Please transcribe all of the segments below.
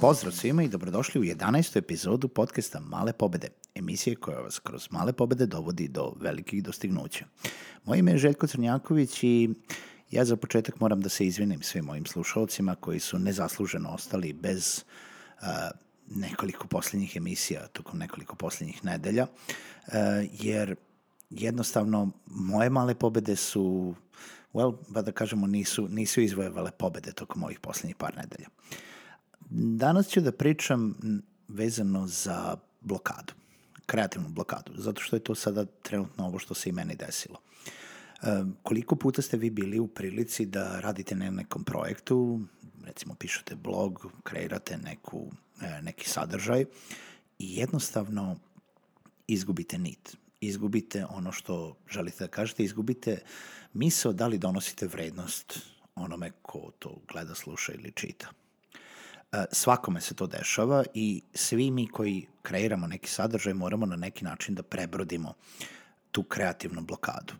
Pozdrav svima i dobrodošli u 11. epizodu podcasta Male pobede, emisije koja vas kroz male pobede dovodi do velikih dostignuća. Moje ime je Željko Crnjaković i ja za početak moram da se izvinim svim mojim slušalcima koji su nezasluženo ostali bez uh, nekoliko posljednjih emisija tokom nekoliko posljednjih nedelja, uh, jer jednostavno moje male pobede su, well, ba da kažemo, nisu, nisu izvojevale pobede tokom ovih posljednjih par nedelja. Danas ću da pričam vezano za blokadu, kreativnu blokadu, zato što je to sada trenutno ovo što se i meni desilo. E, koliko puta ste vi bili u prilici da radite na nekom projektu, recimo pišete blog, kreirate neku, e, neki sadržaj i jednostavno izgubite nit, izgubite ono što želite da kažete, izgubite misao da li donosite vrednost onome ko to gleda, sluša ili čita. E, svakome se to dešava i svi mi koji kreiramo neki sadržaj moramo na neki način da prebrodimo tu kreativnu blokadu.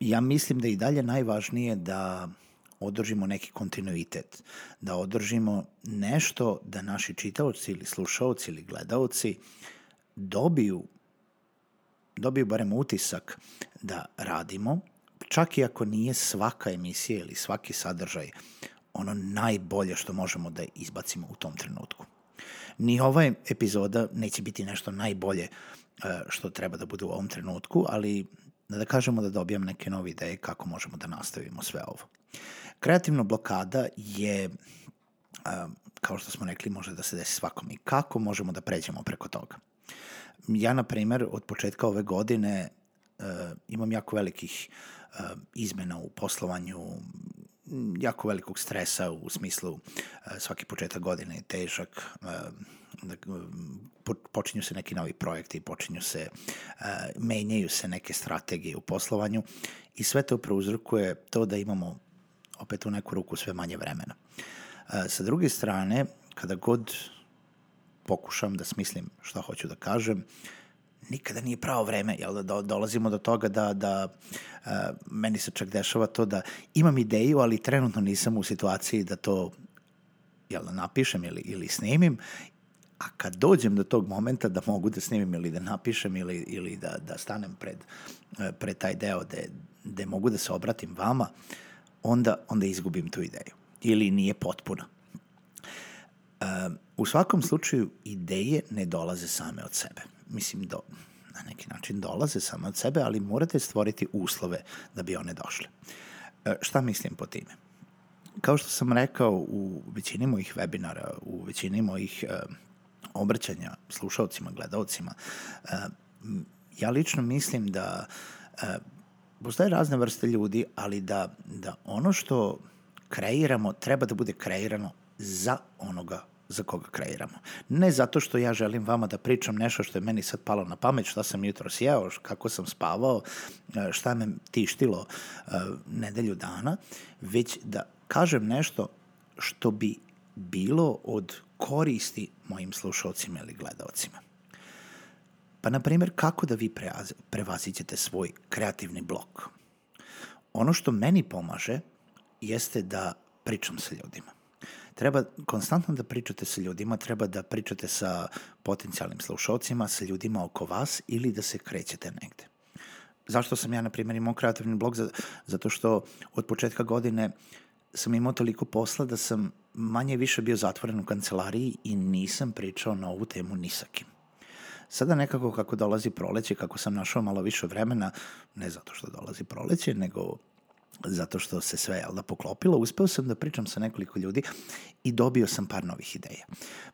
Ja mislim da i dalje najvažnije da održimo neki kontinuitet, da održimo nešto da naši čitaoci ili slušaoci ili gledaoci dobiju dobiju barem utisak da radimo, čak i ako nije svaka emisija ili svaki sadržaj ono najbolje što možemo da izbacimo u tom trenutku. Ni ova epizoda neće biti nešto najbolje e, što treba da bude u ovom trenutku, ali da kažemo da dobijam neke nove ideje kako možemo da nastavimo sve ovo. Kreativna blokada je, e, kao što smo rekli, može da se desi svakom i kako možemo da pređemo preko toga. Ja, na primer, od početka ove godine uh, imam jako velikih uh, izmena u poslovanju, jako velikog stresa u smislu uh, svaki početak godine je težak, da, po, počinju se neki novi projekti, počinju se, menjaju se neke strategije u poslovanju i sve to prouzrokuje to da imamo opet u neku ruku sve manje vremena. Uh, sa druge strane, kada god pokušam da smislim šta hoću da kažem, nikada nije pravo vreme, jel da dolazimo do toga da, da uh, meni se čak dešava to da imam ideju, ali trenutno nisam u situaciji da to jel da napišem ili, ili snimim a kad dođem do tog momenta da mogu da snimim ili da napišem ili, ili da, da stanem pred, pred taj deo gde, gde mogu da se obratim vama, onda, onda izgubim tu ideju. Ili nije potpuna. Um, u svakom slučaju ideje ne dolaze same od sebe. Mislim, do, na neki način dolaze same od sebe, ali morate stvoriti uslove da bi one došle. Uh, šta mislim po time? Kao što sam rekao u većini mojih webinara, u većini mojih uh, obraćanja slušalcima, gledalcima, uh, ja lično mislim da uh, postoje razne vrste ljudi, ali da, da ono što kreiramo treba da bude kreirano za onoga za koga kreiramo. Ne zato što ja želim vama da pričam nešto što je meni sad palo na pamet, šta sam jutro sjeo, kako sam spavao, e, šta me tištilo uh, nedelju dana, već da kažem nešto što bi bilo od koristi mojim slušalcima ili gledalcima. Pa, na primjer, kako da vi prevazićete svoj kreativni blok? Ono što meni pomaže jeste da pričam sa ljudima. Treba konstantno da pričate sa ljudima, treba da pričate sa potencijalnim slušalcima, sa ljudima oko vas ili da se krećete negde. Zašto sam ja, na primjer, imao kreativni blog? Zato što od početka godine sam imao toliko posla da sam manje više bio zatvoren u kancelariji i nisam pričao na ovu temu ni sa kim. Sada nekako kako dolazi proleće, kako sam našao malo više vremena, ne zato što dolazi proleće, nego zato što se sve jel da poklopilo, uspeo sam da pričam sa nekoliko ljudi i dobio sam par novih ideja.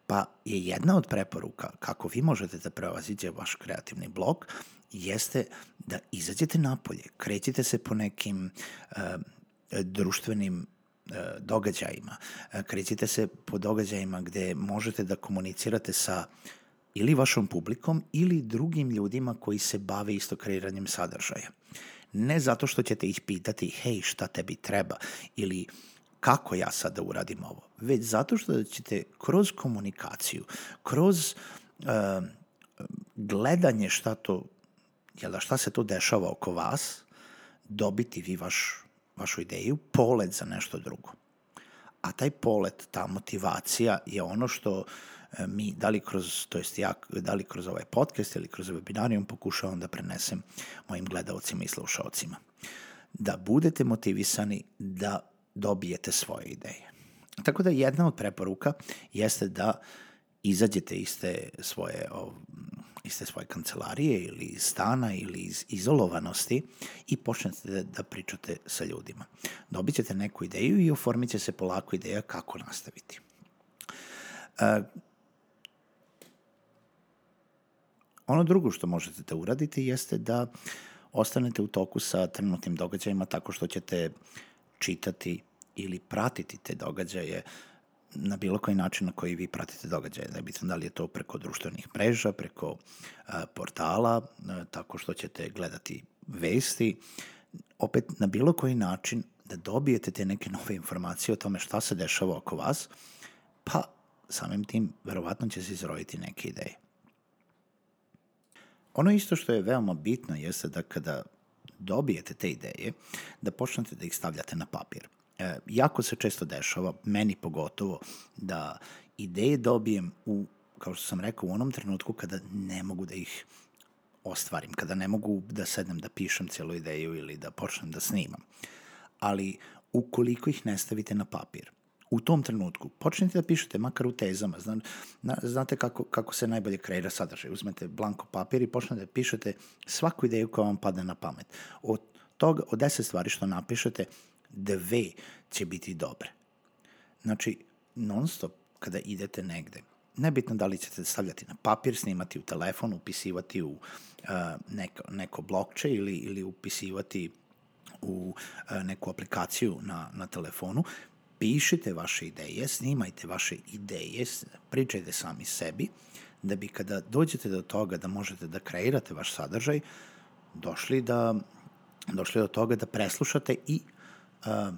Pa je jedna od preporuka kako vi možete da prevaziđe vaš kreativni blok jeste da izađete napolje, krećite se po nekim uh, društvenim uh, događajima, uh, krećite se po događajima gde možete da komunicirate sa ili vašom publikom ili drugim ljudima koji se bave isto kreiranjem sadržaja. Ne zato što ćete ih pitati, hej, šta tebi treba, ili kako ja sad da uradim ovo, već zato što ćete kroz komunikaciju, kroz uh, gledanje šta to, jel da šta se to dešava oko vas, dobiti vi vaš, vašu ideju, polet za nešto drugo. A taj polet, ta motivacija je ono što mi, da li kroz, to jest ja, da li kroz ovaj podcast ili kroz webinarijum pokušavam da prenesem mojim gledalcima i slušalcima. Da budete motivisani da dobijete svoje ideje. Tako da jedna od preporuka jeste da izađete iz te svoje, iz te svoje kancelarije ili iz stana ili iz izolovanosti i počnete da, da pričate sa ljudima. Dobit ćete neku ideju i oformit će se polako ideja kako nastaviti. Uh, ono drugo što možete da uradite jeste da ostanete u toku sa trenutnim događajima tako što ćete čitati ili pratiti te događaje na bilo koji način na koji vi pratite događaje. Da bitno da li je to preko društvenih mreža, preko a, portala, a, tako što ćete gledati vesti, opet na bilo koji način da dobijete te neke nove informacije o tome šta se dešava oko vas, pa samim tim verovatno će se izrojiti neke ideje. Ono isto što je veoma bitno jeste da kada dobijete te ideje, da počnete da ih stavljate na papir. E, jako se često dešava, meni pogotovo, da ideje dobijem u, kao što sam rekao, u onom trenutku kada ne mogu da ih ostvarim, kada ne mogu da sednem da pišem celu ideju ili da počnem da snimam. Ali ukoliko ih ne stavite na papir, u tom trenutku počnite da pišete, makar u tezama, zna, na, znate kako, kako se najbolje kreira sadržaj. Uzmete blanko papir i počnete da pišete svaku ideju koja vam padne na pamet. Od toga, od deset stvari što napišete, dve će biti dobre. Znači, non stop kada idete negde, nebitno da li ćete stavljati na papir, snimati u telefon, upisivati u uh, neko, neko blokče ili, ili upisivati u uh, neku aplikaciju na, na telefonu, pišite vaše ideje, snimajte vaše ideje, pričajte sami sebi, da bi kada dođete do toga da možete da kreirate vaš sadržaj, došli da došli do toga da preslušate i uh,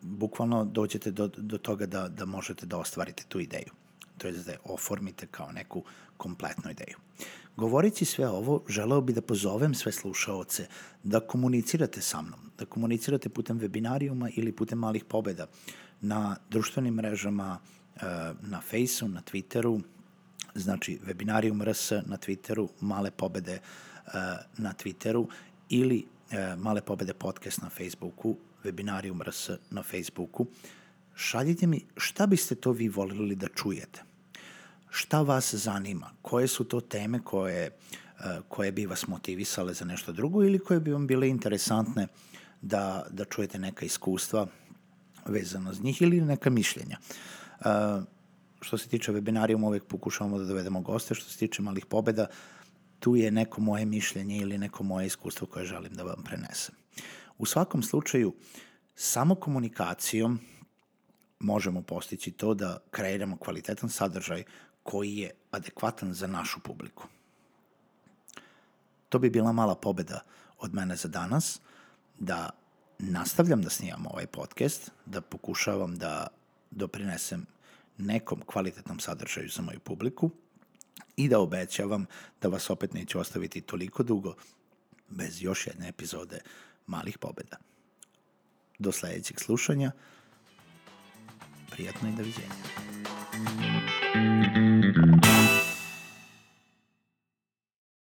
bukvalno dođete do, do toga da, da možete da ostvarite tu ideju. To je da je oformite kao neku kompletnu ideju. Govorići sve ovo, želeo bi da pozovem sve slušaoce da komunicirate sa mnom, da komunicirate putem webinarijuma ili putem malih pobeda na društvenim mrežama, na Faceu, na Twitteru, znači webinarijum RS na Twitteru, male pobede na Twitteru ili male pobede podcast na Facebooku Webinarium RS na Facebooku, šaljite mi šta biste to vi volili da čujete. Šta vas zanima? Koje su to teme koje, eh, koje bi vas motivisale za nešto drugo ili koje bi vam bile interesantne da, da čujete neka iskustva vezano z njih ili neka mišljenja. Uh, što se tiče webinarijuma, uvek pokušavamo da dovedemo goste, što se tiče malih pobeda, tu je neko moje mišljenje ili neko moje iskustvo koje želim da vam prenesem. U svakom slučaju, samo komunikacijom možemo postići to da kreiramo kvalitetan sadržaj koji je adekvatan za našu publiku. To bi bila mala pobeda od mene za danas, da nastavljam da snimam ovaj podcast, da pokušavam da doprinesem nekom kvalitetnom sadržaju za moju publiku i da obećavam da vas opet neću ostaviti toliko dugo bez još jedne epizode malih pobeda. Do sledećeg slušanja. Приятные друзья. thank you